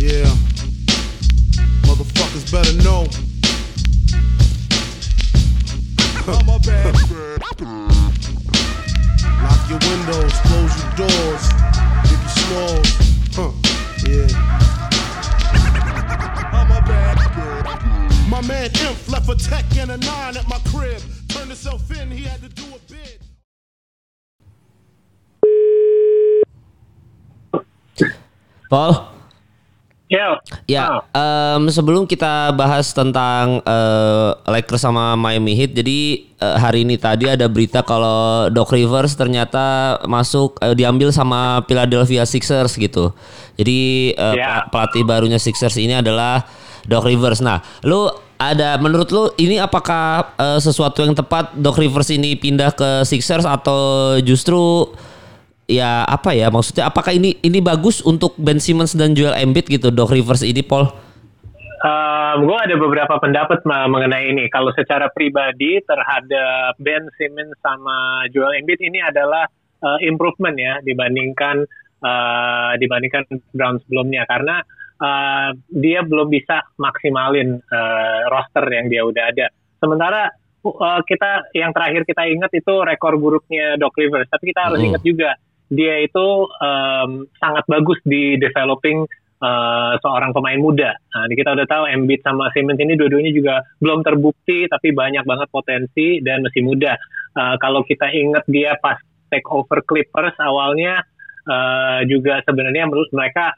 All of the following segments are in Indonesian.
Yeah. Motherfuckers better know. Lock your windows, close your doors, give you smalls. Huh. Yeah. My man Imp left a tech and a nine at my crib. Turned himself in, he had to do a bid. Paul, Ya, ya em, sebelum kita bahas tentang eh, Lakers sama Miami Heat, jadi eh, hari ini tadi ada berita kalau Doc Rivers ternyata masuk eh, diambil sama Philadelphia Sixers gitu. Jadi eh, Ya. pelatih barunya Sixers ini adalah Doc Rivers. Nah, lu ada menurut lu ini apakah eh, sesuatu yang tepat Doc Rivers ini pindah ke Sixers atau justru ya apa ya maksudnya apakah ini ini bagus untuk Ben Simmons dan Joel Embiid gitu Doc Rivers ini Paul? gue ada beberapa pendapat ma- mengenai ini. Kalau secara pribadi terhadap Ben Simmons sama Joel Embiid ini adalah uh, improvement ya dibandingkan uh, dibandingkan round sebelumnya karena uh, dia belum bisa maksimalin uh, roster yang dia udah ada. Sementara uh, kita yang terakhir kita ingat itu rekor buruknya Doc Rivers, tapi kita harus Hmm. ingat juga dia itu um, sangat bagus di developing uh, seorang pemain muda. Nah, kita udah tahu Embiid sama Simmons ini dua-duanya juga belum terbukti tapi banyak banget potensi dan masih muda. Uh, kalau kita ingat dia pas take over Clippers awalnya uh, juga sebenarnya menurut mereka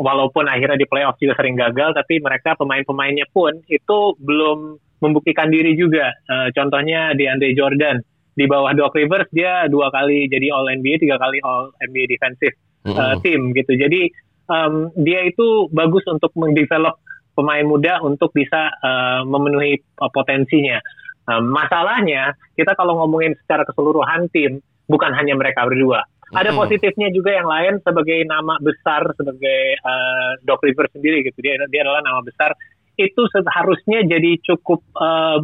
walaupun akhirnya di playoff juga sering gagal tapi mereka pemain-pemainnya pun itu belum membuktikan diri juga. Uh, contohnya di Andre Jordan di bawah Doc Rivers dia dua kali jadi All NBA, tiga kali All NBA Defensive uh, Team gitu. Jadi um, dia itu bagus untuk mendevelop pemain muda untuk bisa uh, memenuhi uh, potensinya. Um, masalahnya kita kalau ngomongin secara keseluruhan tim bukan hanya mereka berdua. Ada Mm-mm. positifnya juga yang lain sebagai nama besar sebagai uh, Doc Rivers sendiri gitu. Dia dia adalah nama besar itu seharusnya jadi cukup uh,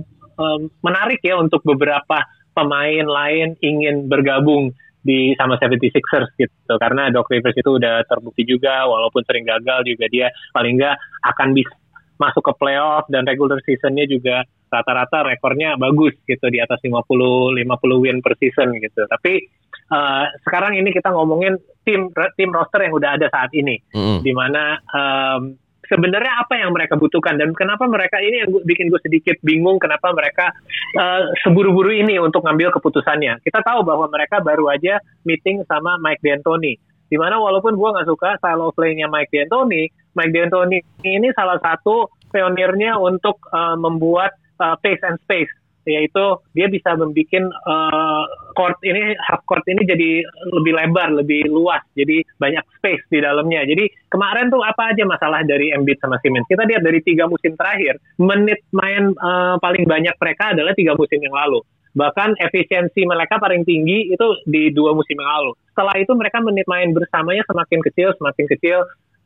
menarik ya untuk beberapa pemain lain ingin bergabung di sama 76ers gitu. Karena Doc Rivers itu udah terbukti juga walaupun sering gagal juga dia paling nggak akan bisa masuk ke playoff dan regular seasonnya juga rata-rata rekornya bagus gitu di atas 50 50 win per season gitu. Tapi uh, sekarang ini kita ngomongin tim tim roster yang udah ada saat ini. Mm-mm. di mana um, sebenarnya apa yang mereka butuhkan dan kenapa mereka ini yang gua- bikin gue sedikit bingung kenapa mereka uh, seburu-buru ini untuk ngambil keputusannya. Kita tahu bahwa mereka baru aja meeting sama Mike D'Antoni. Di mana walaupun gue nggak suka style of Mike D'Antoni, Mike D'Antoni ini salah satu pionirnya untuk uh, membuat uh, pace and space yaitu dia bisa membuat uh, court ini half court ini jadi lebih lebar, lebih luas, jadi banyak space di dalamnya. Jadi kemarin tuh apa aja masalah dari Embiid sama Simmons? Kita lihat dari tiga musim terakhir, menit main uh, paling banyak mereka adalah tiga musim yang lalu. Bahkan efisiensi mereka paling tinggi itu di dua musim yang lalu. Setelah itu mereka menit main bersamanya semakin kecil, semakin kecil.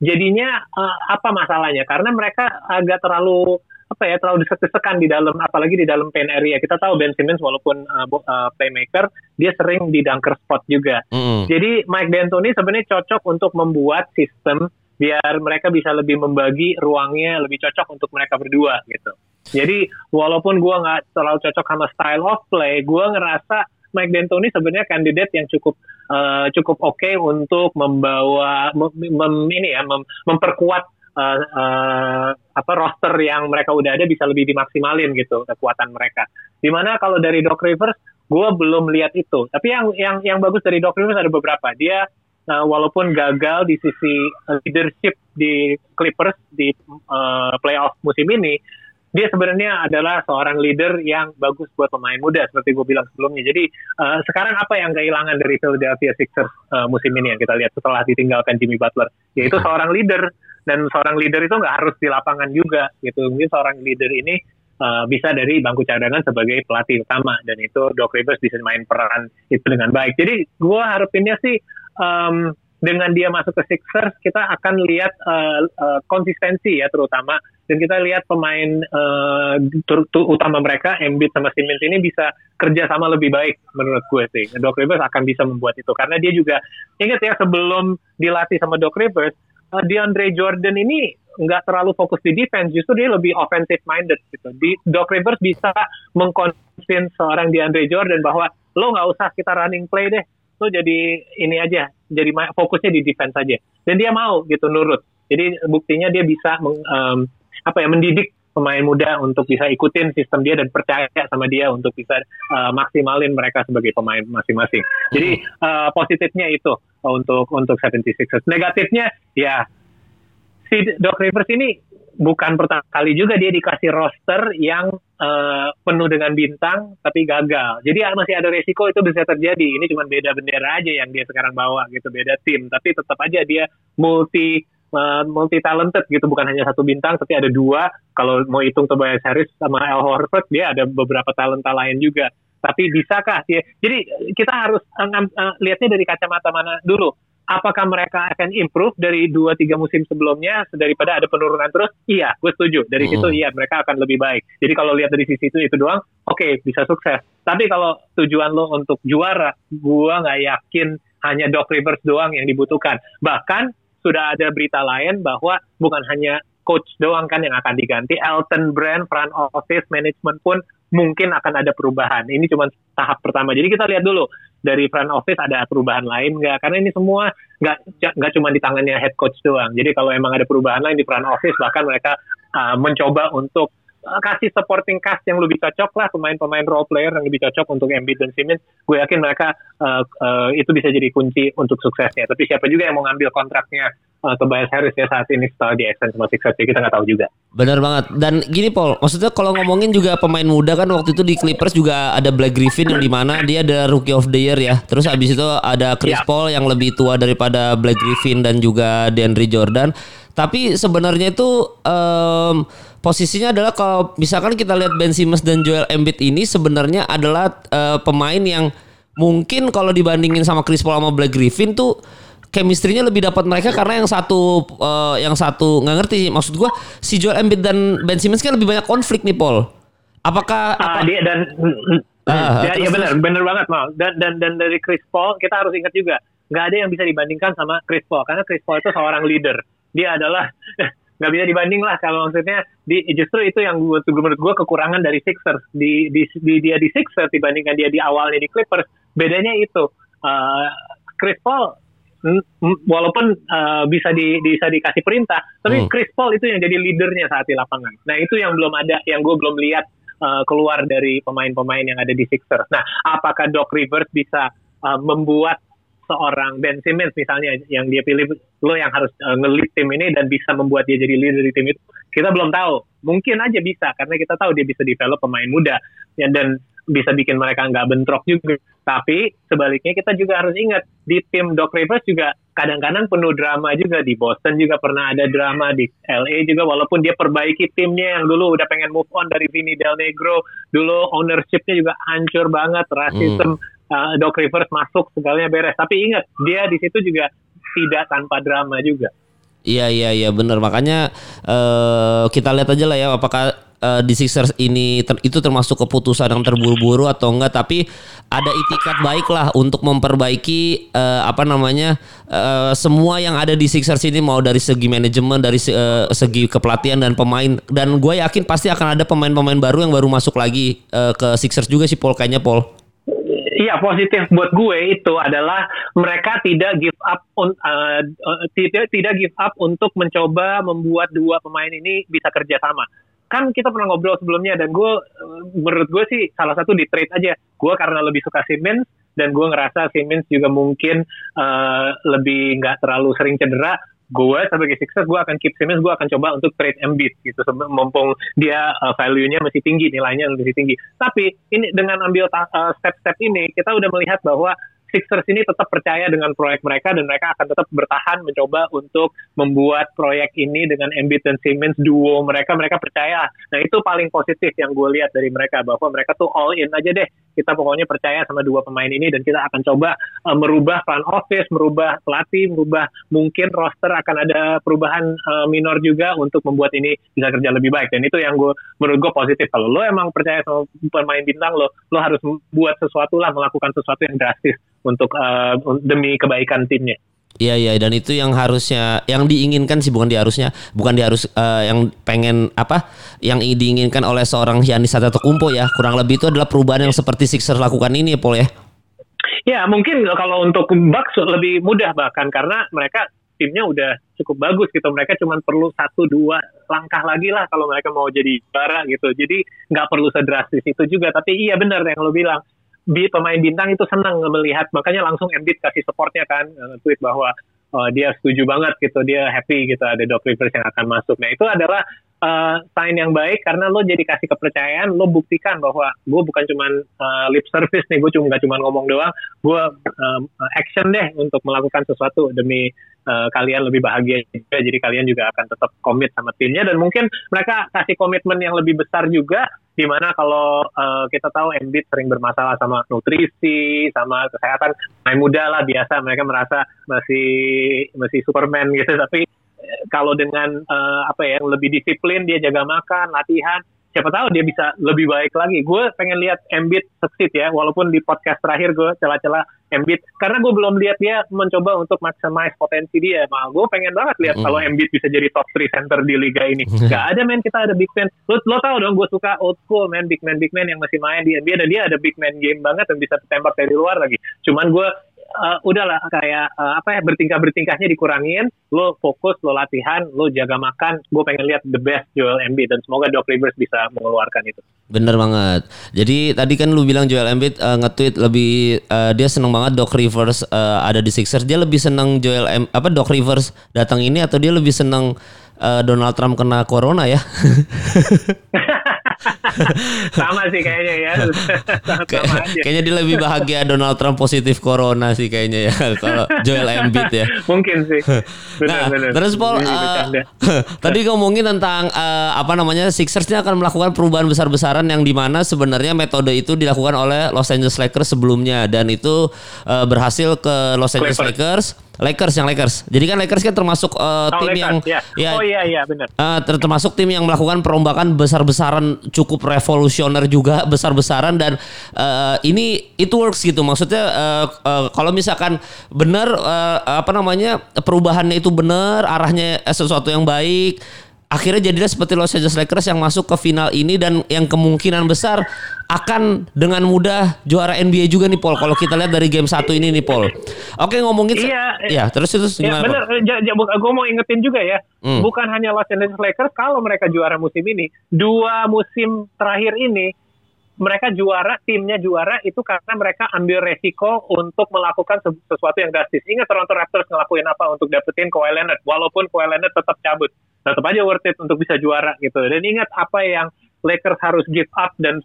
Jadinya uh, apa masalahnya? Karena mereka agak terlalu apa ya terlalu disekan di dalam apalagi di dalam paint area. Kita tahu Ben Simmons walaupun uh, uh, playmaker dia sering di dunker spot juga. Mm-mm. jadi Mike D'Antoni sebenarnya cocok untuk membuat sistem biar mereka bisa lebih membagi ruangnya lebih cocok untuk mereka berdua gitu. Jadi walaupun gua nggak terlalu cocok sama style of play gua ngerasa Mike D'Antoni sebenarnya kandidat yang cukup uh, cukup oke untuk membawa mem, mem- ini ya mem- memperkuat uh, uh, apa roster yang mereka udah ada bisa lebih dimaksimalin gitu kekuatan mereka. Di mana kalau dari Doc Rivers, gue belum lihat itu. Tapi yang yang yang bagus dari Doc Rivers ada beberapa. Dia uh, walaupun gagal di sisi uh, leadership di Clippers di uh, playoff musim ini, dia sebenarnya adalah seorang leader yang bagus buat pemain muda seperti gue bilang sebelumnya. Jadi uh, sekarang apa yang kehilangan dari Philadelphia Sixers uh, musim ini yang kita lihat setelah ditinggalkan Jimmy Butler, yaitu seorang leader dan seorang leader itu nggak harus di lapangan juga gitu. Mungkin seorang leader ini uh, bisa dari bangku cadangan sebagai pelatih utama dan itu Doc Rivers bisa main peran itu dengan baik. Jadi gue harapinnya sih um, dengan dia masuk ke Sixers kita akan lihat uh, uh, konsistensi ya terutama dan kita lihat pemain uh, utama mereka Embiid sama Simmons ini bisa kerja sama lebih baik menurut gue sih. Doc Rivers akan bisa membuat itu karena dia juga ingat ya sebelum dilatih sama Doc Rivers uh, DeAndre Jordan ini nggak terlalu fokus di defense, justru dia lebih offensive minded gitu. Di Doc Rivers bisa mengkonvince seorang DeAndre Jordan bahwa lo nggak usah kita running play deh, lo jadi ini aja, jadi fokusnya di defense aja. Dan dia mau gitu nurut. Jadi buktinya dia bisa meng, um, apa ya mendidik pemain muda untuk bisa ikutin sistem dia dan percaya sama dia untuk bisa uh, maksimalin mereka sebagai pemain masing-masing. Jadi uh, positifnya itu untuk untuk 76ers. Negatifnya ya si Doc Rivers ini bukan pertama kali juga dia dikasih roster yang uh, penuh dengan bintang tapi gagal. Jadi masih ada resiko itu bisa terjadi. Ini cuma beda bendera aja yang dia sekarang bawa gitu, beda tim. Tapi tetap aja dia multi uh, multi talented gitu bukan hanya satu bintang tapi ada dua kalau mau hitung Tobias Harris sama Al Horford dia ada beberapa talenta lain juga tapi bisakah dia jadi kita harus uh, uh, lihatnya dari kacamata mana dulu. Apakah mereka akan improve dari dua tiga musim sebelumnya daripada ada penurunan terus? Iya gue setuju. Dari situ hmm. iya mereka akan lebih baik. Jadi kalau lihat dari sisi itu itu doang oke okay, bisa sukses. Tapi kalau tujuan lo untuk juara gue nggak yakin hanya Doc Rivers doang yang dibutuhkan. Bahkan sudah ada berita lain bahwa bukan hanya coach doang kan yang akan diganti, Elton Brand, front office, management pun mungkin akan ada perubahan. Ini cuma tahap pertama. Jadi kita lihat dulu dari front office ada perubahan lain nggak? Karena ini semua nggak nggak cuma di tangannya head coach doang. Jadi kalau emang ada perubahan lain di front office, bahkan mereka uh, mencoba untuk uh, kasih supporting cast yang lebih cocok lah pemain-pemain role player yang lebih cocok untuk Embiid dan Simmons. Gue yakin mereka uh, uh, itu bisa jadi kunci untuk suksesnya. Tapi siapa juga yang mau ngambil kontraknya uh, Tobias Harris ya saat ini setelah di extend sama Sixers kita nggak tahu juga. Benar banget. Dan gini Paul, maksudnya kalau ngomongin juga pemain muda kan waktu itu di Clippers juga ada Black Griffin yang di mana dia ada Rookie of the Year ya. Terus abis itu ada Chris ya. Paul yang lebih tua daripada Black Griffin dan juga DeAndre Jordan. Tapi sebenarnya itu um, posisinya adalah kalau misalkan kita lihat Ben Simmons dan Joel Embiid ini sebenarnya adalah uh, pemain yang mungkin kalau dibandingin sama Chris Paul sama Black Griffin tuh chemistry-nya lebih dapat mereka karena yang satu uh, yang satu nggak ngerti. Maksud gua si Joel Embiid dan Ben Simmons kan lebih banyak konflik nih Paul. Apakah uh, apa, dia dan uh, ya, ya benar benar banget mal. Dan dan dan dari Chris Paul kita harus ingat juga nggak ada yang bisa dibandingkan sama Chris Paul karena Chris Paul itu seorang leader. Dia adalah nggak bisa dibanding lah kalau maksudnya di justru itu yang gue menurut gue kekurangan dari Sixers. Di, di, di dia di Sixers dibandingkan dia di awalnya di Clippers. Bedanya itu uh, Chris Paul walaupun uh, bisa di bisa dikasih perintah, tapi hmm. Chris Paul itu yang jadi leadernya saat di lapangan. Nah itu yang belum ada, yang gue belum lihat uh, keluar dari pemain-pemain yang ada di Sixers. Nah apakah Doc Rivers bisa uh, membuat seorang Ben Simmons misalnya yang dia pilih lo yang harus uh, ngelit tim ini dan bisa membuat dia jadi leader di tim itu kita belum tahu mungkin aja bisa karena kita tahu dia bisa develop pemain muda ya, dan bisa bikin mereka nggak bentrok juga. Tapi sebaliknya kita juga harus ingat di tim Doc Rivers juga kadang-kadang penuh drama juga di Boston juga pernah ada drama di LA juga walaupun dia perbaiki timnya yang dulu udah pengen move on dari Vinny Del Negro dulu ownershipnya juga hancur banget rasisme hmm. uh, Doc Rivers masuk segalanya beres tapi ingat dia di situ juga tidak tanpa drama juga. Iya iya iya benar makanya uh, kita lihat aja lah ya apakah uh, di Sixers ini ter, itu termasuk keputusan yang terburu-buru atau enggak tapi ada itikat baik lah untuk memperbaiki uh, apa namanya uh, semua yang ada di Sixers ini mau dari segi manajemen dari uh, segi kepelatihan dan pemain dan gue yakin pasti akan ada pemain-pemain baru yang baru masuk lagi uh, ke Sixers juga sih Paul kayaknya Paul. Iya positif buat gue itu adalah mereka tidak give up uh, uh, tidak tidak give up untuk mencoba membuat dua pemain ini bisa kerja sama. Kan kita pernah ngobrol sebelumnya dan gue menurut gue sih salah satu di trade aja. Gue karena lebih suka Simmons dan gue ngerasa Simmons juga mungkin uh, lebih nggak terlalu sering cedera. Gue sebagai Sixers gue akan keep Simmons gue akan coba untuk trade Embiid gitu. Mumpung dia uh, value-nya masih tinggi nilainya masih tinggi. Tapi ini dengan ambil uh, step-step ini kita udah melihat bahwa Sixers ini tetap percaya dengan proyek mereka dan mereka akan tetap bertahan mencoba untuk membuat proyek ini dengan Embiid dan Simmons duo mereka mereka percaya. Nah itu paling positif yang gue lihat dari mereka bahwa mereka tuh all in aja deh. Kita pokoknya percaya sama dua pemain ini dan kita akan coba uh, merubah front office, merubah pelatih, merubah mungkin roster akan ada perubahan uh, minor juga untuk membuat ini bisa kerja lebih baik. Dan itu yang gue menurut gue positif. Kalau lo emang percaya sama pemain bintang lo, lo harus buat sesuatu lah, melakukan sesuatu yang drastis untuk uh, demi kebaikan timnya. Iya iya dan itu yang harusnya yang diinginkan sih bukan diharusnya bukan diharus uh, yang pengen apa yang diinginkan oleh seorang Giannis Antetokounmpo ya. Kurang lebih itu adalah perubahan yang seperti Sixers lakukan ini ya Paul ya. Ya mungkin kalau untuk Bucks lebih mudah bahkan karena mereka timnya udah cukup bagus gitu. Mereka cuma perlu satu dua langkah lagi lah kalau mereka mau jadi juara gitu. Jadi nggak perlu sedrastis itu juga. Tapi iya benar yang lo bilang di pemain bintang itu senang melihat. Makanya langsung Embiid kasih supportnya kan uh, tweet bahwa uh, dia setuju banget gitu dia happy gitu ada Doc Rivers yang akan masuk. Nah itu adalah uh, sign yang baik karena lo jadi kasih kepercayaan lo buktikan bahwa gue bukan cuma uh, lip service nih gue cuma nggak cuma ngomong doang. Gue um, action deh untuk melakukan sesuatu demi uh, kalian lebih bahagia juga. Jadi kalian juga akan tetap komit sama timnya. Dan mungkin mereka kasih komitmen yang lebih besar juga di mana kalau uh, kita tahu Embiid sering bermasalah sama nutrisi, sama kesehatan, main muda lah biasa mereka merasa masih masih Superman gitu, tapi eh, kalau dengan uh, apa ya lebih disiplin dia jaga makan, latihan, siapa tahu dia bisa lebih baik lagi. Gue pengen lihat Embiid succeed ya, walaupun di podcast terakhir gue celah-celah Embiid karena gue belum lihat dia mencoba untuk maximize potensi dia. Mal, gue pengen banget lihat mm. kalau Embiid bisa jadi top 3 center di liga ini. Gak ada men kita ada big man. Lo, lo tau dong gue suka old school man big man big man yang masih main di NBA dan dia ada big man game banget dan bisa tembak dari luar lagi. Cuman gue uh, udahlah kayak uh, apa ya bertingkah bertingkahnya dikurangin lo fokus lo latihan lo jaga makan. Gue pengen lihat the best Joel Embiid dan semoga Doc Rivers bisa mengeluarkan itu. Bener banget. Jadi tadi kan lu bilang Joel Embiid uh, nge-tweet lebih uh, dia seneng banget Doc Rivers uh, ada di Sixers. Dia lebih seneng Joel M apa Doc Rivers datang ini atau dia lebih seneng uh, Donald Trump kena corona ya sama sih kayaknya ya. sama aja. Kayaknya dia lebih bahagia Donald Trump positif corona sih kayaknya ya kalau Joel Embiid ya. Mungkin sih. Benar, nah, benar. terus Paul uh, tadi ngomongin tentang uh, apa namanya Sixersnya akan melakukan perubahan besar-besaran yang di mana sebenarnya metode itu dilakukan oleh Los Angeles Lakers sebelumnya dan itu uh, berhasil ke Los Angeles Clippers. Lakers Lakers yang Lakers. Jadi kan Lakers kan termasuk uh, oh, tim Lakers, yang ya. ya Oh iya iya benar. Uh, termasuk tim yang melakukan perombakan besar-besaran cukup revolusioner juga besar-besaran dan uh, ini itu works gitu. Maksudnya uh, uh, kalau misalkan benar uh, apa namanya perubahannya itu benar, arahnya sesuatu yang baik akhirnya jadilah seperti Los Angeles Lakers yang masuk ke final ini dan yang kemungkinan besar akan dengan mudah juara NBA juga nih Paul. Kalau kita lihat dari game satu ini nih Paul. Oke ngomongin iya, ya terus itu ya, benar. Gue mau ingetin juga ya, hmm. bukan hanya Los Angeles Lakers kalau mereka juara musim ini, dua musim terakhir ini mereka juara, timnya juara itu karena mereka ambil resiko untuk melakukan sesuatu yang drastis. Ingat Toronto Raptors ngelakuin apa untuk dapetin Kawhi Leonard, walaupun Kawhi Leonard tetap cabut, tetap aja worth it untuk bisa juara gitu. Dan ingat apa yang Lakers harus give up dan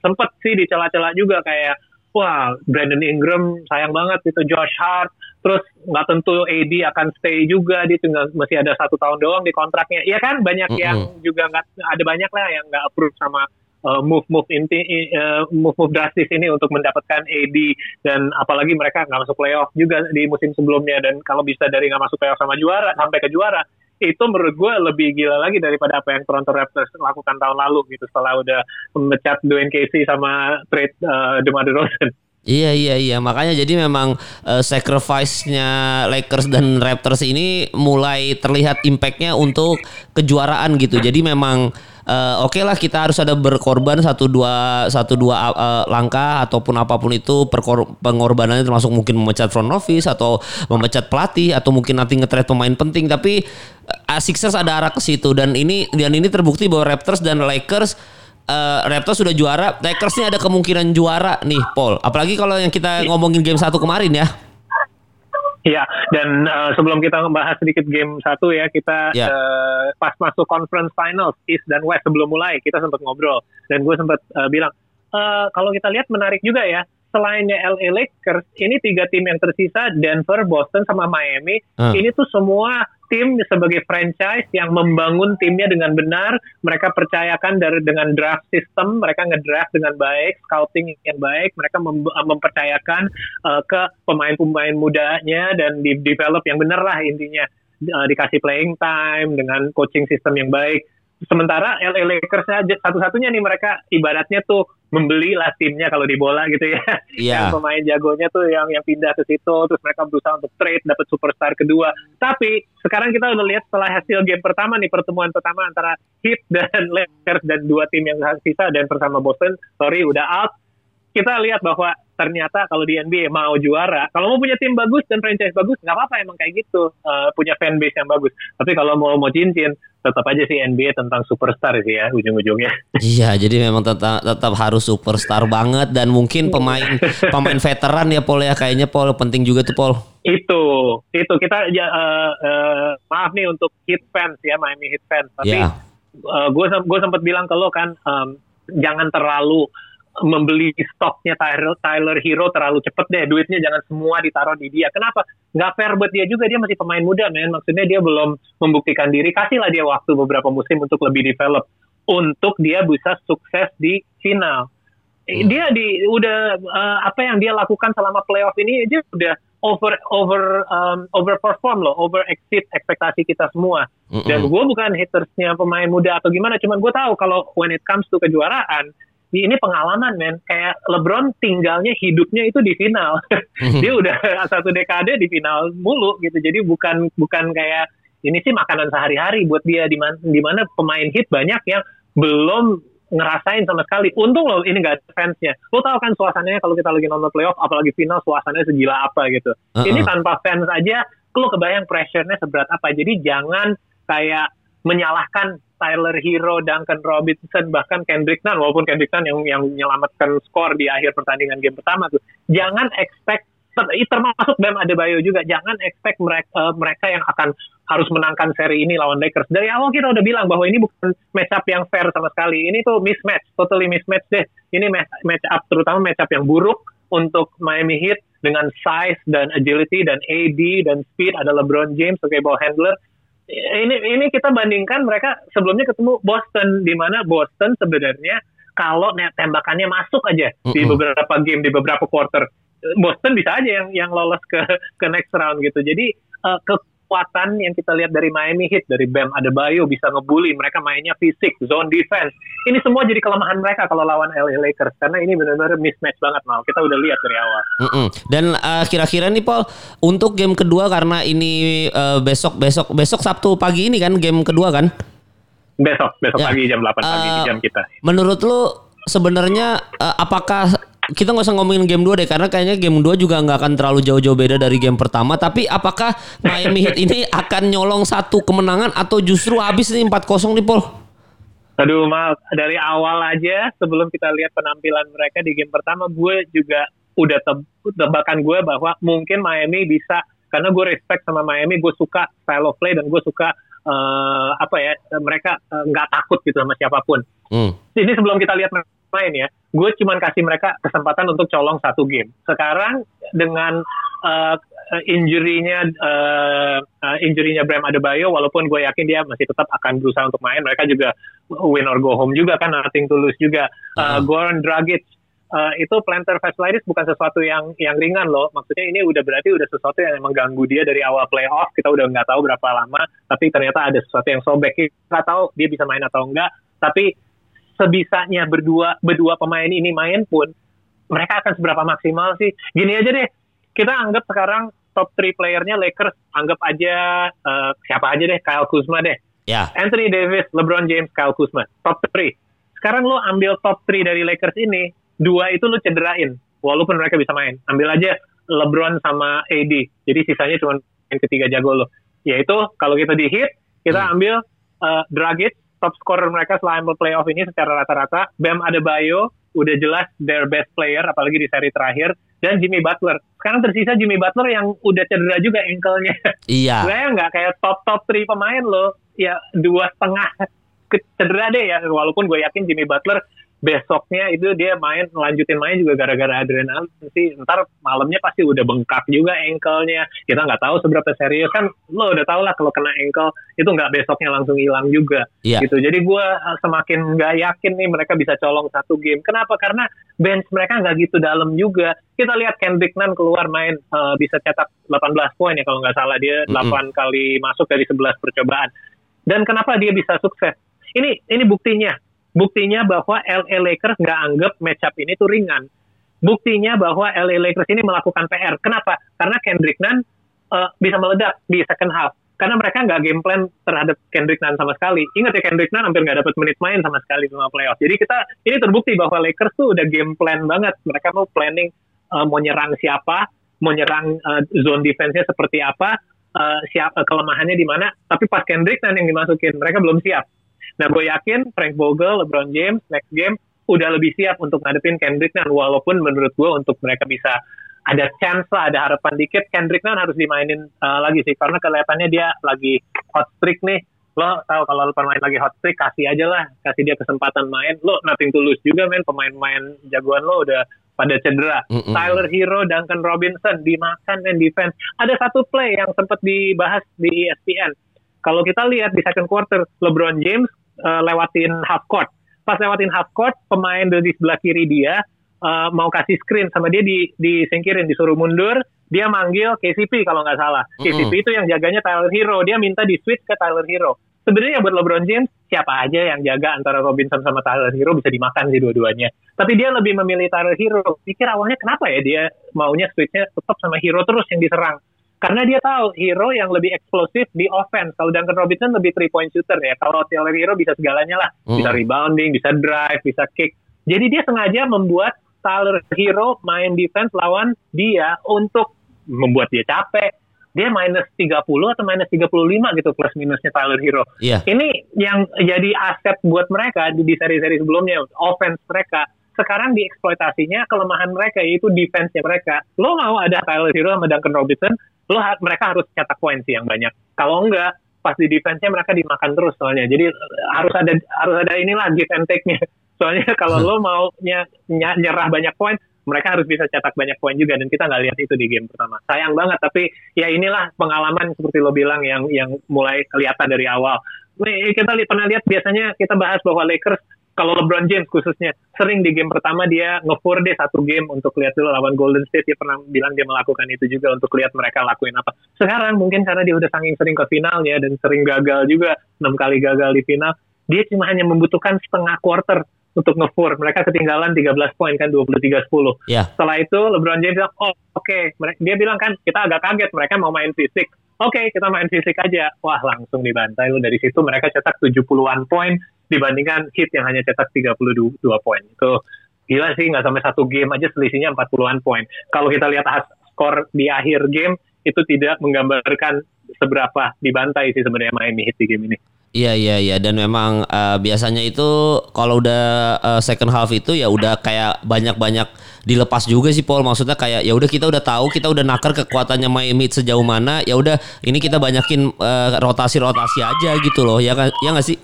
sempet sih di celah-celah juga kayak wah Brandon Ingram sayang banget itu Josh Hart terus nggak tentu AD akan stay juga dia tinggal masih ada satu tahun doang di kontraknya iya kan banyak mm -hmm. yang juga nggak ada banyak lah yang nggak approve sama uh, move move inti uh, move move drastis ini untuk mendapatkan AD dan apalagi mereka nggak masuk playoff juga di musim sebelumnya dan kalau bisa dari nggak masuk playoff sama juara sampai ke juara itu menurut gue lebih gila lagi daripada apa yang Toronto Raptors lakukan tahun lalu gitu setelah udah memecat Dwayne Casey sama trade uh, DeMar DeRozan. Iya iya iya makanya jadi memang uh, sacrifice-nya Lakers dan Raptors ini mulai terlihat impact-nya untuk kejuaraan gitu. Jadi memang uh, oke okay lah kita harus ada berkorban satu dua satu dua uh, langkah ataupun apa pun itu perkor pengorbanannya termasuk mungkin memecat front office atau memecat pelatih atau mungkin nanti ngetrade pemain penting tapi uh, Sixers ada arah ke situ dan ini dan ini terbukti bahwa Raptors dan Lakers uh, Raptors sudah juara, Lakers ini ada kemungkinan juara nih, Paul. Apalagi kalau yang kita ngomongin game satu kemarin ya. Iya, dan uh, sebelum kita membahas sedikit game satu ya, kita yeah. Ya. uh, pas masuk conference finals East dan West sebelum mulai kita sempat ngobrol dan gue sempat uh, bilang uh, kalau kita lihat menarik juga ya selainnya LA Lakers, ini tiga tim yang tersisa, Denver, Boston, sama Miami, hmm. ini tuh semua tim sebagai franchise yang membangun timnya dengan benar, mereka percayakan dari dengan draft system, mereka ngedraft dengan baik, scouting yang baik, mereka mem mempercayakan uh, ke pemain-pemain mudanya dan di develop yang benar lah intinya. Uh, dikasih playing time dengan coaching system yang baik sementara LA Lakers aja satu-satunya nih mereka ibaratnya tuh membeli lah timnya kalau di bola gitu ya. Iya. Yang pemain jagonya tuh yang yang pindah ke situ terus mereka berusaha untuk trade dapat superstar kedua. Tapi sekarang kita udah lihat setelah hasil game pertama nih pertemuan pertama antara Heat dan Lakers dan dua tim yang sisa dan bersama Boston, sorry udah out. Kita lihat bahwa ternyata kalau di NBA mau juara, kalau mau punya tim bagus dan franchise bagus, nggak apa-apa emang kayak gitu, uh, punya fanbase yang bagus. Tapi kalau mau mau cincin, tetap aja sih NBA tentang superstar sih ya ujung-ujungnya. Iya, jadi memang tetap tetap harus superstar banget dan mungkin pemain pemain veteran ya Paul ya kayaknya Paul penting juga tuh Paul. Itu, itu kita ya, uh, uh, maaf nih untuk Heat fans ya Miami Heat fans, tapi Ya. uh, gue gue sempat bilang ke lo kan um, jangan terlalu membeli stoknya Tyler, Tyler Hero terlalu cepet deh. Duitnya jangan semua ditaruh di dia. Kenapa? Nggak fair buat dia juga. Dia masih pemain muda men. Maksudnya dia belum membuktikan diri. Kasihlah dia waktu beberapa musim untuk lebih develop. Untuk dia bisa sukses di final. Hmm. dia di udah uh, apa yang dia lakukan selama playoff ini dia udah over over um, overperform loh. Over exceed ekspektasi kita semua. Dan gue bukan hatersnya pemain muda atau gimana, cuman gue tahu kalau when it comes to kejuaraan, ini pengalaman men. Kayak LeBron tinggalnya hidupnya itu di final. Dia udah satu dekade di final mulu gitu. Jadi bukan bukan kayak ini sih makanan sehari-hari buat dia di mana di mana pemain hit banyak yang belum ngerasain sama sekali. Untung loh ini gak ada fansnya. Lo tau kan suasananya kalau kita lagi nonton playoff, apalagi final suasananya segila apa gitu. Uh-uh. Ini tanpa fans aja, lo kebayang pressure-nya seberat apa. Jadi jangan kayak menyalahkan Tyler Hero, Duncan Robinson, bahkan Kendrick Nunn, walaupun Kendrick Nunn yang yang menyelamatkan skor di akhir pertandingan game pertama tuh. Jangan expect ter- termasuk Bam Adebayo juga jangan expect mereka mereka yang akan harus menangkan seri ini lawan Lakers. Dari awal kita udah bilang bahwa ini bukan match up yang fair sama sekali. Ini tuh mismatch, totally mismatch deh. Ini match up terutama match up yang buruk untuk Miami Heat dengan size dan agility dan AD dan speed ada LeBron James sebagai ball handler. Ini ini kita bandingkan mereka sebelumnya ketemu Boston di mana Boston sebenarnya kalau tembakannya masuk aja di Mm-mm. beberapa game di beberapa quarter Boston bisa aja yang yang lolos ke ke next round gitu. Jadi eh, kekuatan yang kita lihat dari Miami Heat dari Bam Adebayo bisa ngebully, mereka mainnya fisik, zone defense. Ini semua jadi kelemahan mereka kalau lawan LA Lakers karena ini benar-benar mismatch banget mal. Kita udah lihat dari awal. Mm-mm. Dan eh, kira-kira nih Paul untuk game kedua karena ini eh, besok besok besok Sabtu pagi ini kan game kedua kan? Besok, besok Ya. pagi jam 8 pagi Eh, jam kita. Menurut lu sebenarnya eh, apakah kita nggak usah ngomongin game 2 deh karena kayaknya game 2 juga nggak akan terlalu jauh-jauh beda dari game pertama tapi apakah Miami Heat ini akan nyolong satu kemenangan atau justru habis nih 4-0 nih Paul? Aduh mal, dari awal aja sebelum kita lihat penampilan mereka di game pertama, gue juga udah teb- tebakan gue bahwa mungkin Miami bisa karena gue respect sama Miami, gue suka style of play dan gue suka eh, apa ya mereka eh, nggak takut gitu sama siapa pun. Hmm. Ini sebelum kita lihat main ya, gue cuman kasih mereka kesempatan untuk colong satu game. Sekarang dengan uh, injury-nya uh, injury-nya Bram Adebayo, walaupun gue yakin dia masih tetap akan berusaha untuk main, mereka juga win or go home juga kan, nothing to lose juga. Uh. Goran Dragic uh, itu plantar fasciitis bukan sesuatu yang yang ringan loh. Maksudnya ini udah berarti udah sesuatu yang emang ganggu dia dari awal playoff. Kita udah nggak tahu berapa lama, tapi ternyata ada sesuatu yang sobek. Kita nggak tahu dia bisa main atau enggak. Tapi sebisanya berdua berdua pemain ini main pun mereka akan seberapa maksimal sih? Gini aja deh, kita anggap sekarang top 3 playernya Lakers anggap aja eh, siapa aja deh Kyle Kuzma deh. Ya. Anthony Davis, LeBron James, Kyle Kuzma, top 3. Sekarang lo ambil top 3 dari Lakers ini, dua itu lo cederain, walaupun mereka bisa main. Ambil aja LeBron sama AD, jadi sisanya cuma yang ketiga jago lo. Yaitu kalau kita di hit, kita Hmm. ambil uh, Dragic, top scorer mereka selama playoff ini secara rata-rata, Bam Adebayo, udah jelas their best player, apalagi di seri terakhir, dan Jimmy Butler. Sekarang tersisa Jimmy Butler yang udah cedera juga ankle-nya. Iya. Saya nggak kayak top top 3 pemain lo, ya dua setengah cedera deh ya. Walaupun gue yakin Jimmy Butler besoknya itu dia main lanjutin main juga gara-gara adrenalin sih. Ntar malamnya pasti udah bengkak juga ankle-nya. Kita nggak tahu seberapa serius kan. Lo udah tau lah kalau kena ankle itu nggak besoknya langsung hilang juga. Iya. Gitu. Jadi gue uh, semakin nggak yakin nih mereka bisa colong satu game. Kenapa? Karena bench mereka nggak gitu dalam juga. Kita lihat Kendrick Nunn keluar main uh, bisa cetak 18 poin ya kalau nggak salah dia Mm-mm. 8 kali masuk dari 11 percobaan. Dan kenapa dia bisa sukses? ini ini buktinya. Buktinya bahwa LA Lakers nggak anggap matchup ini tuh ringan. Buktinya bahwa LA Lakers ini melakukan PR. Kenapa? Karena Kendrick Nunn uh, bisa meledak di second half. Karena mereka nggak game plan terhadap Kendrick Nunn sama sekali. Ingat ya Kendrick Nunn hampir nggak dapat menit main sama sekali sama playoff. Jadi kita ini terbukti bahwa Lakers tuh udah game plan banget. Mereka mau planning uh, mau nyerang siapa, mau nyerang uh, zone defense-nya seperti apa, uh, siap uh, kelemahannya di mana. Tapi pas Kendrick Nunn yang dimasukin, mereka belum siap. Nah, gue yakin Frank Vogel, LeBron James, next game udah lebih siap untuk ngadepin Kendrick Nunn. Walaupun menurut gue untuk mereka bisa ada chance lah, ada harapan dikit, Kendrick Nunn harus dimainin uh, lagi sih. Karena kelihatannya dia lagi hot streak nih. Lo tahu kalau pemain lagi hot streak, kasih aja lah. Kasih dia kesempatan main. Lo nothing to lose juga, men. Pemain-pemain jagoan lo udah pada cedera. Mm -mm. Tyler Hero, Duncan Robinson dimakan men defense. Ada satu play yang sempat dibahas di ESPN. Kalau kita lihat di second quarter, LeBron James uh, lewatin half court. Pas lewatin half court, pemain di sebelah kiri dia uh, mau kasih screen sama dia di disingkirin, disuruh mundur. Dia manggil KCP kalau nggak salah. Mm -hmm. KCP itu yang jaganya Tyler Hero. Dia minta di switch ke Tyler Hero. Sebenarnya buat LeBron James siapa aja yang jaga antara Robinson sama Tyler Hero bisa dimakan sih dua-duanya. Tapi dia lebih memilih Tyler Hero. Pikir awalnya kenapa ya dia maunya switchnya tetap sama Hero terus yang diserang karena dia tahu hero yang lebih eksplosif di offense. Kalau Duncan Robinson lebih three point shooter ya. Kalau Taylor Hero bisa segalanya lah. Hmm. Bisa rebounding, bisa drive, bisa kick. Jadi dia sengaja membuat Tyler Hero main defense lawan dia untuk membuat dia capek. Dia minus 30 atau minus 35 gitu plus minusnya Tyler Hero. Yeah. Ini yang jadi aset buat mereka di, di seri-seri sebelumnya. Offense mereka sekarang dieksploitasinya kelemahan mereka yaitu defense-nya mereka. Lo mau ada Tyler Hero sama Duncan Robinson, lo mereka harus cetak poin sih yang banyak. Kalau enggak, pas di defense-nya mereka dimakan terus soalnya. Jadi harus ada harus ada inilah give and take-nya. Soalnya kalau lo mau nyerah banyak poin, mereka harus bisa cetak banyak poin juga dan kita nggak lihat itu di game pertama. Sayang banget tapi ya inilah pengalaman seperti lo bilang yang yang mulai kelihatan dari awal. Kita li pernah lihat biasanya kita bahas bahwa Lakers kalau LeBron James khususnya sering di game pertama dia ngefur deh satu game untuk lihat dulu lawan Golden State dia pernah bilang dia melakukan itu juga untuk lihat mereka lakuin apa. Sekarang mungkin karena dia udah saking sering ke finalnya dan sering gagal juga enam kali gagal di final, dia cuma hanya membutuhkan setengah quarter untuk ngefur. Mereka ketinggalan 13 poin kan 23-10. Yeah. Setelah itu LeBron James bilang, "Oh, oke." Okay. Dia bilang kan kita agak kaget mereka mau main fisik. Oke, okay, kita main fisik aja. Wah, langsung dibantai lu dari situ mereka cetak 70-an poin dibandingkan Heat yang hanya cetak 32 poin. Itu gila sih nggak sampai satu game aja selisihnya 40-an poin. Kalau kita lihat skor di akhir game itu tidak menggambarkan seberapa dibantai sih sebenarnya Miami Heat di game ini. Iya iya iya dan memang uh, biasanya itu kalau udah uh, second half itu ya udah kayak banyak-banyak dilepas juga sih Paul maksudnya kayak ya udah kita udah tahu kita udah nakar kekuatannya Miami sejauh mana ya udah ini kita banyakin uh, rotasi-rotasi aja gitu loh ya kan ya nggak sih?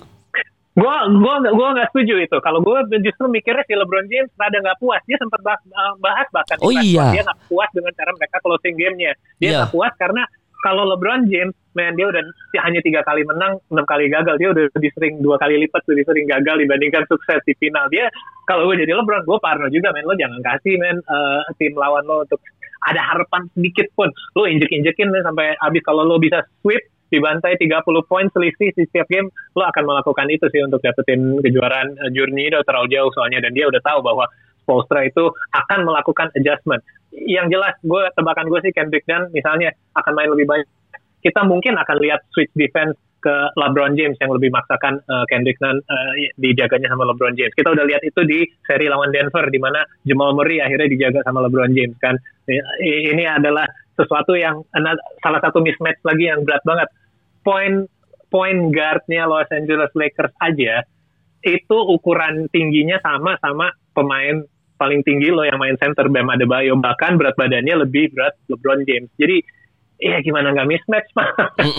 Gua gua gua nggak setuju itu. Kalau gue justru mikirnya si LeBron James rada nggak puas. Dia sempat bahas, eh, bahas bahkan oh, iya. dia nggak puas dengan cara mereka closing gamenya. Dia nggak yeah. puas karena kalau LeBron James, man dia udah hanya tiga kali menang, enam kali gagal. Dia udah lebih sering dua kali lipat lebih sering gagal dibandingkan sukses di final. Dia kalau gue jadi LeBron, gue parno juga, man. Lo jangan kasih, man, uh, tim lawan lo untuk ada harapan sedikit pun. Lo injek-injekin sampai habis kalau lo bisa sweep, dibantai 30 poin selisih di setiap game, lo akan melakukan itu sih untuk dapetin kejuaraan uh, Journey udah terlalu jauh soalnya dan dia udah tahu bahwa Spolstra itu akan melakukan adjustment. Yang jelas, gue tebakan gue sih Kendrick dan misalnya akan main lebih banyak. Kita mungkin akan lihat switch defense ke LeBron James yang lebih maksakan uh, Kendrick Nunn uh, dijaganya sama LeBron James. Kita udah lihat itu di seri lawan Denver di mana Jamal Murray akhirnya dijaga sama LeBron James kan. Ini adalah sesuatu yang salah satu mismatch lagi yang berat banget point point guardnya Los Angeles Lakers aja itu ukuran tingginya sama sama pemain paling tinggi lo yang main center Bam Adebayo. Bahkan berat badannya lebih berat LeBron James. Jadi ya gimana nggak mismatch mah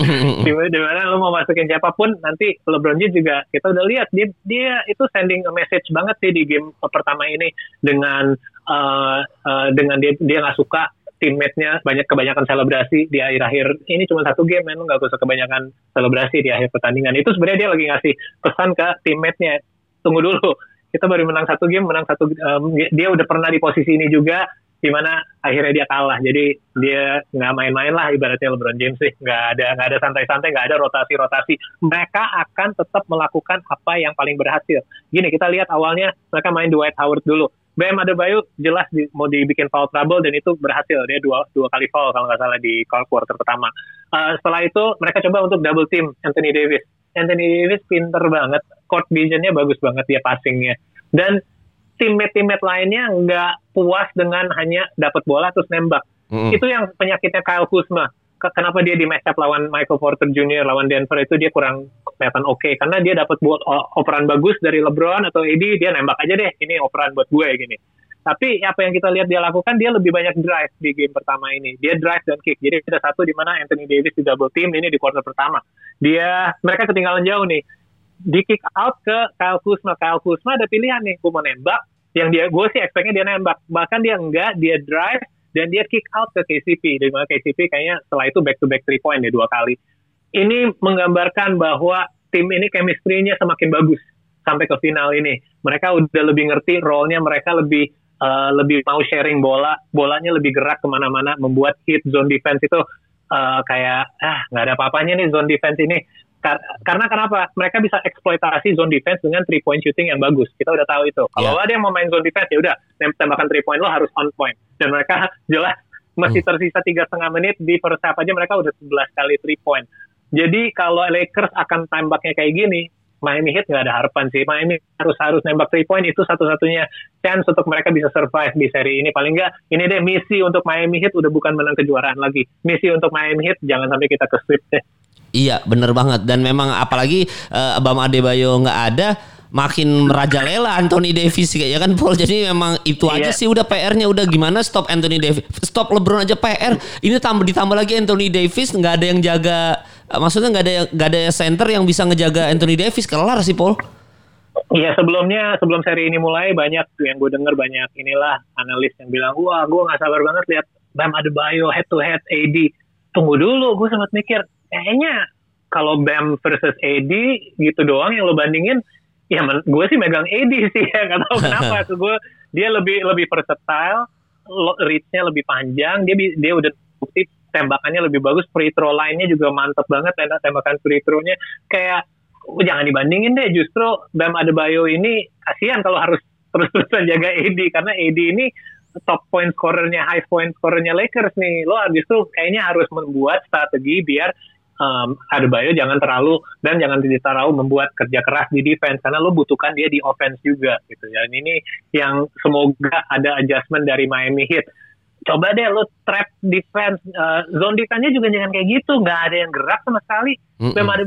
di mana lo mau masukin siapa pun nanti LeBron James juga kita udah lihat dia dia itu sending a message banget sih di game pertama ini dengan uh, uh, dengan dia dia nggak suka teammate-nya banyak kebanyakan selebrasi di akhir-akhir ini cuma satu game men nggak usah kebanyakan selebrasi di akhir pertandingan itu sebenarnya dia lagi ngasih pesan ke teammate-nya tunggu dulu kita baru menang satu game menang satu um, dia udah pernah di posisi ini juga di mana akhirnya dia kalah. Jadi dia nggak main-main lah ibaratnya LeBron James sih. Nggak ada nggak ada santai-santai, nggak ada rotasi-rotasi. Mereka akan tetap melakukan apa yang paling berhasil. Gini kita lihat awalnya mereka main Dwight Howard dulu. Bam Adebayo jelas di, mau dibikin foul trouble dan itu berhasil dia dua dua kali foul kalau nggak salah di quarter pertama. Uh, setelah itu mereka coba untuk double team Anthony Davis. Anthony Davis pinter banget, court visionnya bagus banget dia passingnya dan teammate-teammate lainnya nggak puas dengan hanya dapat bola terus nembak. Mm. Itu yang penyakitnya Kyle Kuzma. Kenapa dia di matchup lawan Michael Porter Jr. lawan Denver itu dia kurang kelihatan oke okay. karena dia dapat buat operan bagus dari LeBron atau AD dia nembak aja deh ini operan buat gue gini. Tapi apa yang kita lihat dia lakukan dia lebih banyak drive di game pertama ini. Dia drive dan kick. Jadi ada satu di mana Anthony Davis di double team ini di quarter pertama. Dia mereka ketinggalan jauh nih di kick out ke Kyle Kuzma. Kyle Kuzma ada pilihan nih, gue mau nembak. Yang dia, gue sih expectnya dia nembak. Bahkan dia enggak, dia drive dan dia kick out ke KCP. Di mana KCP kayaknya setelah itu back to back three point ya dua kali. Ini menggambarkan bahwa tim ini chemistry-nya semakin bagus sampai ke final ini. Mereka udah lebih ngerti role-nya, mereka lebih uh, lebih mau sharing bola, bolanya lebih gerak ke mana-mana, membuat hit zone defense itu uh, kayak ah nggak ada apa-apanya nih zone defense ini karena kenapa? Mereka bisa eksploitasi zone defense dengan three point shooting yang bagus. Kita udah tahu itu. Kalau yeah. ada yang mau main zone defense ya udah tembakan three point lo harus on point. Dan mereka jelas masih hmm. tersisa tiga setengah menit di first half aja mereka udah 11 kali three point. Jadi kalau Lakers akan tembaknya kayak gini, Miami Heat nggak ada harapan sih. Miami harus harus nembak three point itu satu-satunya chance untuk mereka bisa survive di seri ini. Paling nggak ini deh misi untuk Miami Heat udah bukan menang kejuaraan lagi. Misi untuk Miami Heat jangan sampai kita ke sweep deh. Iya bener banget. Dan memang apalagi uh, Bam Adebayo nggak ada makin merajalela Anthony Davis ya kan Paul? Jadi memang itu aja iya. sih udah PR-nya udah gimana stop Anthony Davis? Stop LeBron aja PR ini tambah ditambah lagi Anthony Davis nggak ada yang jaga maksudnya nggak ada nggak ada center yang bisa ngejaga Anthony Davis. Kelar sih Paul. Iya sebelumnya sebelum seri ini mulai banyak yang gue denger banyak inilah analis yang bilang wah gue nggak sabar banget lihat Bam Adebayo head to head AD tunggu dulu gue sempat mikir kayaknya kalau Bam versus AD gitu doang yang lo bandingin ya gue sih megang AD sih ya nggak tahu kenapa ke gue dia lebih lebih versatile reach-nya lebih panjang dia dia udah bukti tembakannya lebih bagus free throw line-nya juga mantep banget tembak tembakan free throw-nya kayak oh, jangan dibandingin deh justru Bam Adebayo ini kasihan kalau harus terus-terusan jaga AD karena AD ini top point scorernya, high point scorernya Lakers nih. Lo justru kayaknya harus membuat strategi biar um, Adebayo jangan terlalu dan jangan terlalu membuat kerja keras di defense karena lo butuhkan dia di offense juga gitu ya. Ini yang semoga ada adjustment dari Miami Heat coba deh lo trap defense uh, zone defense-nya juga jangan kayak gitu nggak ada yang gerak sama sekali mm -hmm. ada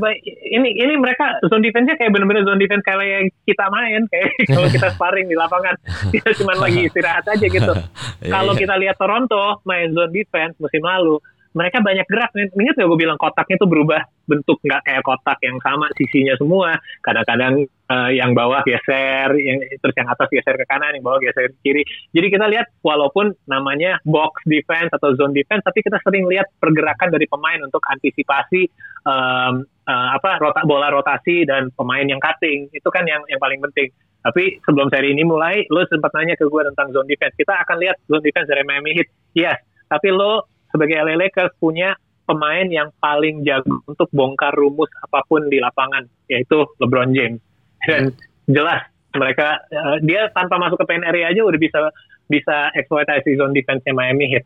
ini ini mereka zone defense-nya kayak bener-bener zone defense kayak yang kita main kayak kalau kita sparring di lapangan kita cuma lagi istirahat aja gitu iya, kalau iya. kita lihat Toronto main zone defense musim lalu mereka banyak gerak. Ingat gak gue bilang kotaknya tuh berubah bentuk nggak kayak kotak yang sama sisinya semua. Kadang-kadang uh, yang bawah geser, yang terus yang atas geser ke kanan, yang bawah geser ke kiri. Jadi kita lihat walaupun namanya box defense atau zone defense, tapi kita sering lihat pergerakan dari pemain untuk antisipasi um, uh, apa rota, bola rotasi dan pemain yang cutting. Itu kan yang yang paling penting. Tapi sebelum seri ini mulai, lo sempat nanya ke gue tentang zone defense. Kita akan lihat zone defense dari Miami Heat. Yes, tapi lo sebagai LA Lakers punya pemain yang paling jago untuk bongkar rumus apa pun di lapangan yaitu LeBron James. Dan jelas mereka uh, dia tanpa masuk ke paint area aja udah bisa bisa eksploitasi zone defense-nya Miami Heat.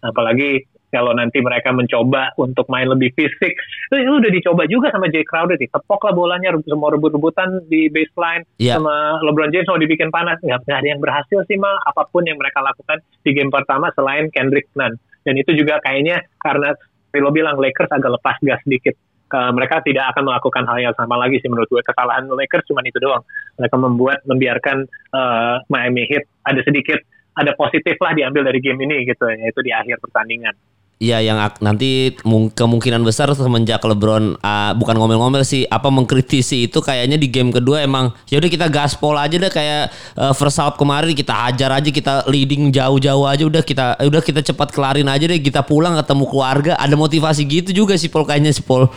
Apalagi kalau nanti mereka mencoba untuk main lebih fisik. Itu udah dicoba juga sama Jay Crowder nih. Tepok lah bolanya semua rebut-rebutan di baseline yeah. sama LeBron James. Mau dibikin panas nggak, nggak ada yang berhasil sih mal. Apa pun yang mereka lakukan di game pertama selain Kendrick Nunn dan itu juga kayaknya karena lo bilang Lakers agak lepas gas sedikit. Uh, mereka tidak akan melakukan hal yang sama lagi sih menurut gue. Kesalahan Lakers cuma itu doang. Mereka membuat membiarkan uh, Miami Heat ada sedikit ada positif lah diambil dari game ini gitu. Yaitu di akhir pertandingan Iya yang nanti kemungkinan besar semenjak LeBron uh, bukan ngomel-ngomel sih apa mengkritisi itu kayaknya di game kedua emang ya udah kita gaspol aja deh kayak uh, first half kemarin kita hajar aja kita leading jauh-jauh aja udah kita udah kita cepat kelarin aja deh kita pulang ketemu keluarga ada motivasi gitu juga sih Paul kayaknya sih Paul.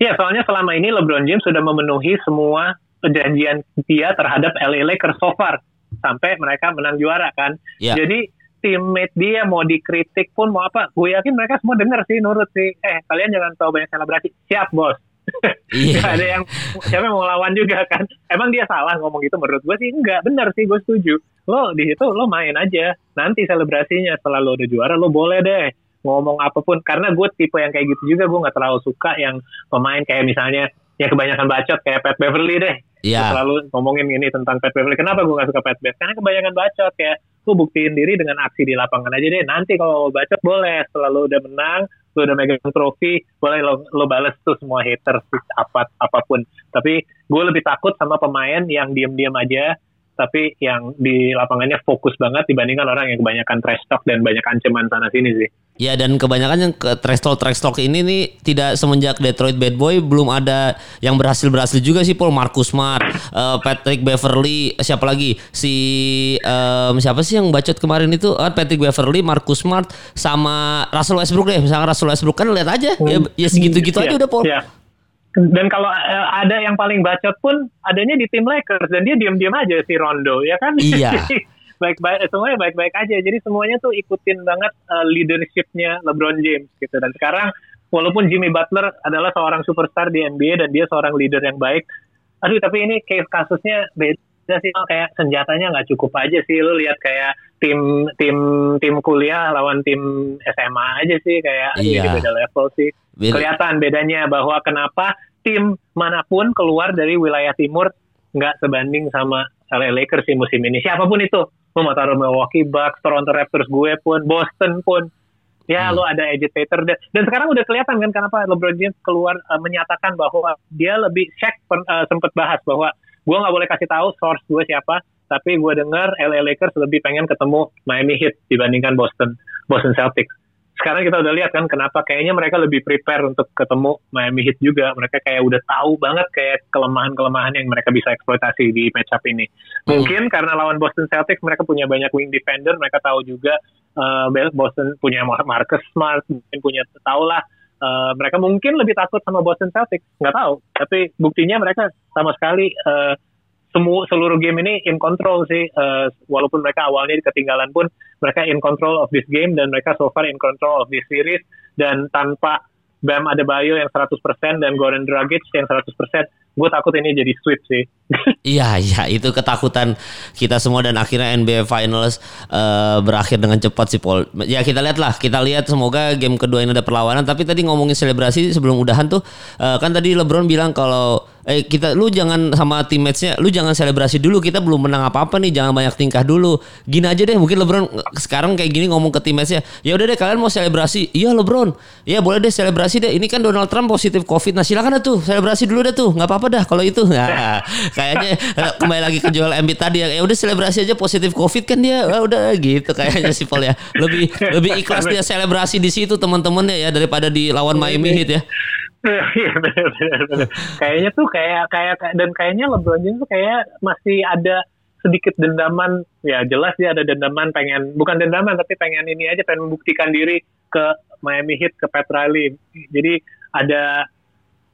Iya soalnya selama ini LeBron James sudah memenuhi semua perjanjian dia terhadap LA Lakers so far sampai mereka menang juara kan. Yeah. Jadi teammate dia mau dikritik pun mau apa, gue yakin mereka semua denger sih, nurut sih. Eh, kalian jangan tahu banyak selebrasi. Siap, bos. Iya. Gak ada yang siapa yang mau lawan juga kan. Emang dia salah ngomong gitu menurut gue sih enggak, bener sih gue setuju. Lo di situ lo main aja. Nanti selebrasinya setelah lo udah juara lo boleh deh ngomong apa pun karena gue tipe yang kayak gitu juga gue nggak terlalu suka yang pemain kayak misalnya ya kebanyakan bacot kayak Pat Beverly deh Gue selalu ngomongin ini tentang Pat Beverly kenapa gue gak suka Pat Bev karena kebanyakan bacot kayak lu buktiin diri dengan aksi di lapangan aja deh. Nanti kalau bacot boleh. Setelah lo udah menang lo udah megang trofi boleh lo, lo bales tuh semua haters apa apa pun. Tapi gue lebih takut sama pemain yang diem-diem aja tapi yang di lapangannya fokus banget dibandingkan orang yang kebanyakan trash talk dan banyak ancaman sana sini sih. Ya dan kebanyakan yang ke trash talk trash talk ini nih tidak semenjak Detroit Bad Boy belum ada yang berhasil berhasil juga sih Paul Marcus Smart, eh, Patrick Beverly, siapa lagi si em, siapa sih yang bacot kemarin itu Ah, Patrick Beverly, Marcus Smart sama Russell Westbrook deh. Misalnya Russell Westbrook kan lihat aja ya, ya segitu-gitu aja Iya, udah Paul. iya. Dan kalau eh, ada yang paling bacot pun adanya di tim Lakers dan dia diam-diam aja si Rondo ya kan? Iya. baik-baik semuanya baik-baik aja. Jadi semuanya tuh ikutin banget eh, leadershipnya LeBron James gitu. Dan sekarang walaupun Jimmy Butler adalah seorang superstar di NBA dan dia seorang leader yang baik, aduh tapi ini case kasusnya beda sih kayak senjatanya nggak cukup aja sih lu lihat kayak tim tim tim kuliah lawan tim SMA aja sih kayak Iya. jadi beda level sih Beda. kelihatan bedanya bahwa kenapa tim mana pun keluar dari wilayah timur nggak sebanding sama LA Lakers di musim ini siapa pun itu lu mau taruh Milwaukee Bucks, Toronto Raptors gue pun, Boston pun. Ya Hmm. lu ada agitator dan, dan sekarang udah kelihatan kan kenapa LeBron James keluar uh, menyatakan bahwa dia lebih Shaq pen- uh, sempet bahas bahwa gue nggak boleh kasih tahu source gue siapa tapi gue dengar LA Lakers lebih pengen ketemu Miami Heat dibandingkan Boston Boston Celtics sekarang kita udah lihat kan kenapa kayaknya mereka lebih prepare untuk ketemu Miami Heat juga. Mereka kayak udah tahu banget kayak kelemahan-kelemahan yang mereka bisa eksploitasi di matchup ini. Mungkin karena lawan Boston Celtics mereka punya banyak wing defender mereka tahu juga uh, Boston punya Marcus Smart mungkin punya tahu lah uh, mereka mungkin lebih takut sama Boston Celtics. Nggak tahu tapi buktinya mereka sama sekali uh, semua seluruh game ini in control sih. Uh, walaupun mereka awalnya ketinggalan pun mereka in control of this game dan mereka so far in control of this series. Dan tanpa Bam Adebayo yang 100% dan Goran Dragic yang 100% gue takut ini jadi sweep sih Iya, iya itu ketakutan kita semua dan akhirnya NBA Finals eh, berakhir dengan cepat sih Paul. Ya kita lihat lah, kita lihat semoga game kedua ini ada perlawanan. Tapi tadi ngomongin selebrasi sebelum udahan tuh eh, kan tadi LeBron bilang kalau eh kita lu jangan sama teammates-nya, lu jangan selebrasi dulu. Kita belum menang apa-apa nih, jangan banyak tingkah dulu. Gini aja deh, mungkin LeBron sekarang kayak gini ngomong ke teammates-nya. Ya udah deh kalian mau selebrasi. Iya LeBron. Ya boleh deh selebrasi deh. Ini kan Donald Trump positif Covid. Nah, silakan tuh selebrasi dulu deh tuh. nggak apa-apa dah kalau itu. Nah, kayaknya kembali lagi ke Joel Embiid tadi ya. Ya udah selebrasi aja positif Covid kan dia. Wah, udah gitu kayaknya sih Paul ya. Lebih lebih ikhlas dia selebrasi di situ teman-temannya ya daripada di lawan Miami Heat ya. Iya benar benar benar. Kayaknya tuh kayak kayak kayak- dan kayaknya LeBron James tuh kayak masih ada sedikit dendaman ya jelas dia ada dendaman pengen bukan dendaman tapi pengen ini aja pengen membuktikan diri ke Miami Heat ke Pat Riley jadi ada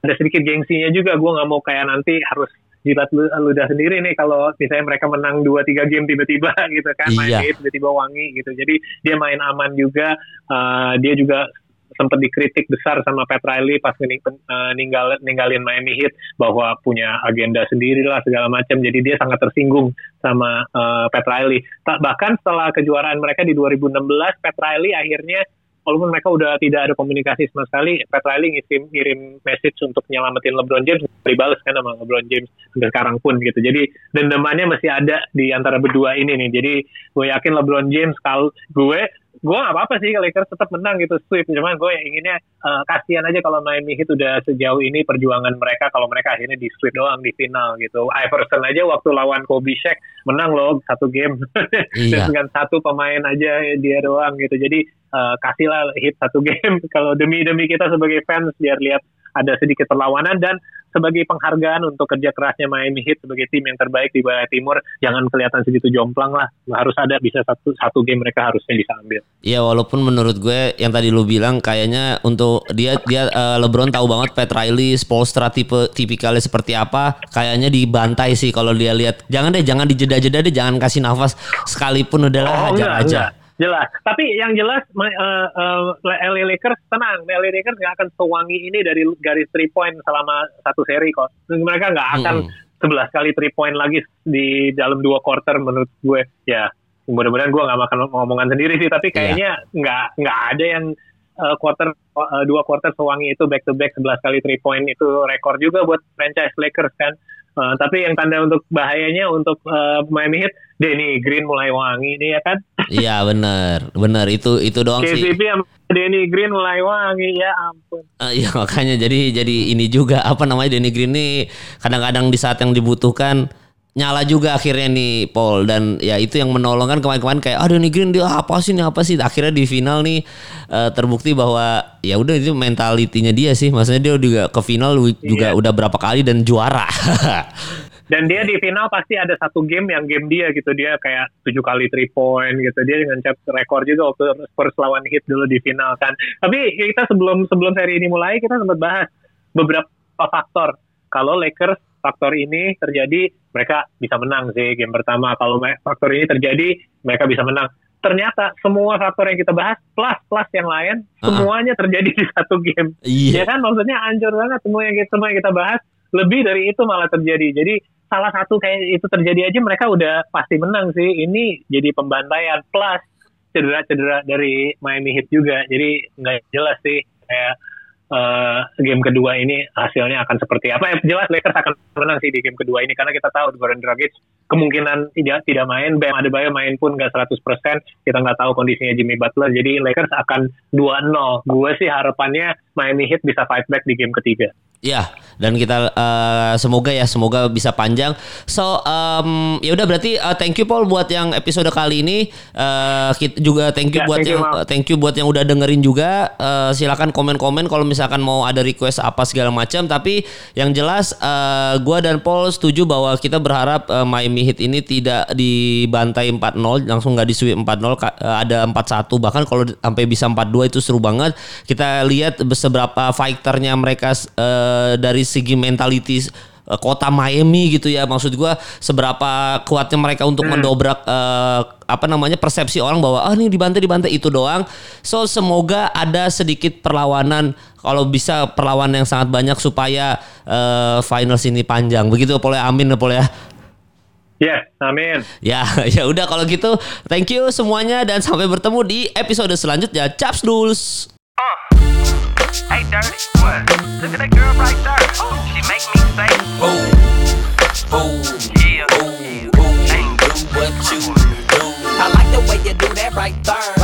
ada sedikit gengsinya juga gue nggak mau kayak nanti harus jilat lu- ludah sendiri nih kalau misalnya mereka menang 2-3 game tiba-tiba gitu kan Iya. Miami Heat tiba-tiba wangi gitu jadi dia main aman juga eh, dia juga sempat dikritik besar sama Pat Riley pas ning- eh, ninggal ninggalin Miami Heat bahwa punya agenda sendiri lah segala macam. Jadi dia sangat tersinggung sama eh, Pat Riley. Bahkan setelah kejuaraan mereka di 2016, Pat Riley akhirnya walaupun mereka udah tidak ada komunikasi sama sekali, Pat Riley ngirim ngirim message untuk nyelamatin LeBron James, dibales kan sama LeBron James sampai sekarang pun gitu. Jadi dendamannya masih ada di antara berdua ini nih. Jadi gue yakin LeBron James kalau gue gue gak apa-apa sih Lakers tetap menang gitu sweep cuman gue inginnya eh, kasihan aja kalau Miami Heat udah sejauh ini perjuangan mereka kalau mereka akhirnya di sweep doang di final gitu. Iverson aja waktu lawan Kobe Shaq menang loh satu game. Iya. dengan satu pemain aja dia doang gitu. Jadi eh, kasihlah Heat satu game. Kalau demi demi kita sebagai fans biar lihat ada sedikit perlawanan. Dan sebagai penghargaan untuk kerja kerasnya Miami Heat sebagai tim yang terbaik di wilayah timur jangan kelihatan segitu jomplang lah harus ada bisa satu satu game mereka harusnya bisa ambil Iya walaupun menurut gue yang tadi lu bilang kayaknya untuk dia dia eh, LeBron tahu banget Pat Riley, Spolstra tipe tipikalnya seperti apa, kayaknya dibantai sih kalau dia lihat. Jangan deh, jangan dijeda-jeda deh, jangan kasih nafas sekalipun udahlah Oh, hajar enggak, aja. enggak. Jelas. Tapi yang jelas uh, uh, LA Lakers tenang, LA Lakers nggak akan sewangi ini dari garis three point selama satu seri kok. Mereka nggak akan hmm. 11 kali three point lagi di dalam dua quarter menurut gue. Ya, mudah-mudahan gue nggak makan ngomongan sendiri sih, tapi kayaknya iya. nggak yeah. nggak ada yang uh, quarter uh, dua quarter sewangi itu back to back 11 kali three point itu rekor juga buat franchise Lakers kan. Uh, tapi yang tanda untuk bahayanya untuk uh, Miami Heat, Denny Green mulai wangi nih ya kan? Iya benar, benar itu itu doang KCP sih. KCP sama Denny Green mulai wangi ya ampun. Uh, iya makanya jadi jadi ini juga apa namanya Denny Green nih kadang-kadang di saat yang dibutuhkan nyala juga akhirnya nih Paul. Dan ya itu yang menolong kan kemarin-kemarin kayak aduh nih Green dia apa sih nih apa sih? Akhirnya di final nih uh, terbukti bahwa ya udah itu mentalitinya dia sih. Maksudnya dia juga ke final juga iya. udah berapa kali dan juara. Dan dia di final pasti ada satu game yang game dia gitu. Dia kayak tujuh kali three point gitu. Dia dengan cap rekor juga waktu Spurs lawan Heat dulu di final kan. Tapi kita sebelum sebelum seri ini mulai kita sempat bahas beberapa faktor. Kalau Lakers faktor ini terjadi, mereka bisa menang sih game pertama. Kalau faktor ini terjadi, mereka bisa menang. Ternyata semua faktor yang kita bahas plus plus yang lain uh-huh. semuanya terjadi di satu game. Yeah. Ya kan maksudnya hancur banget semua yang kita, semua yang kita bahas lebih dari itu malah terjadi. Jadi salah satu kayak itu terjadi aja mereka udah pasti menang sih. Ini jadi pembantaian plus cedera-cedera dari Miami Heat juga. Jadi nggak jelas sih kayak uh, game kedua ini hasilnya akan seperti apa. Yang jelas Lakers akan menang sih di game kedua ini karena kita tahu Goran Dragic kemungkinan tidak tidak main, Bam Adebayo main pun nggak 100%, kita nggak tahu kondisinya Jimmy Butler. Jadi Lakers akan 2-0. Gue sih harapannya Miami Heat bisa fight back di game ketiga. Ya, dan kita uh, semoga ya semoga bisa panjang. So um, ya udah berarti uh, thank you Paul buat yang episode kali ini. Uh, kita juga thank you ya, buat thank yang you, thank you buat yang udah dengerin juga. Uh, silakan komen-komen kalau misalkan mau ada request apa segala macam. Tapi yang jelas uh, gua dan Paul setuju bahwa kita berharap uh, Miami Heat ini tidak dibantai 4-0 langsung nggak di sweep 4-0 uh, ada 4-1 bahkan kalau sampai bisa 4-2 itu seru banget. Kita lihat seberapa fighternya mereka uh, Eh, dari segi mentality uh, kota Miami gitu ya maksud gue seberapa kuatnya mereka untuk hmm. mendobrak uh, apa namanya persepsi orang bahwa ah ini dibantai dibantai itu doang so semoga ada sedikit perlawanan kalau bisa perlawanan yang sangat banyak supaya uh, finals ini panjang begitu boleh amin boleh ya Ya, yeah, amin. Ya, ya udah kalau gitu, thank you semuanya dan sampai bertemu di episode selanjutnya. Caps Dulus. Uh. Hey, dirty, what? Look at that girl right there. Ooh, she make me say, Ooh, ooh, yeah, ooh, ooh, you do what you do. I like the way you do that right there.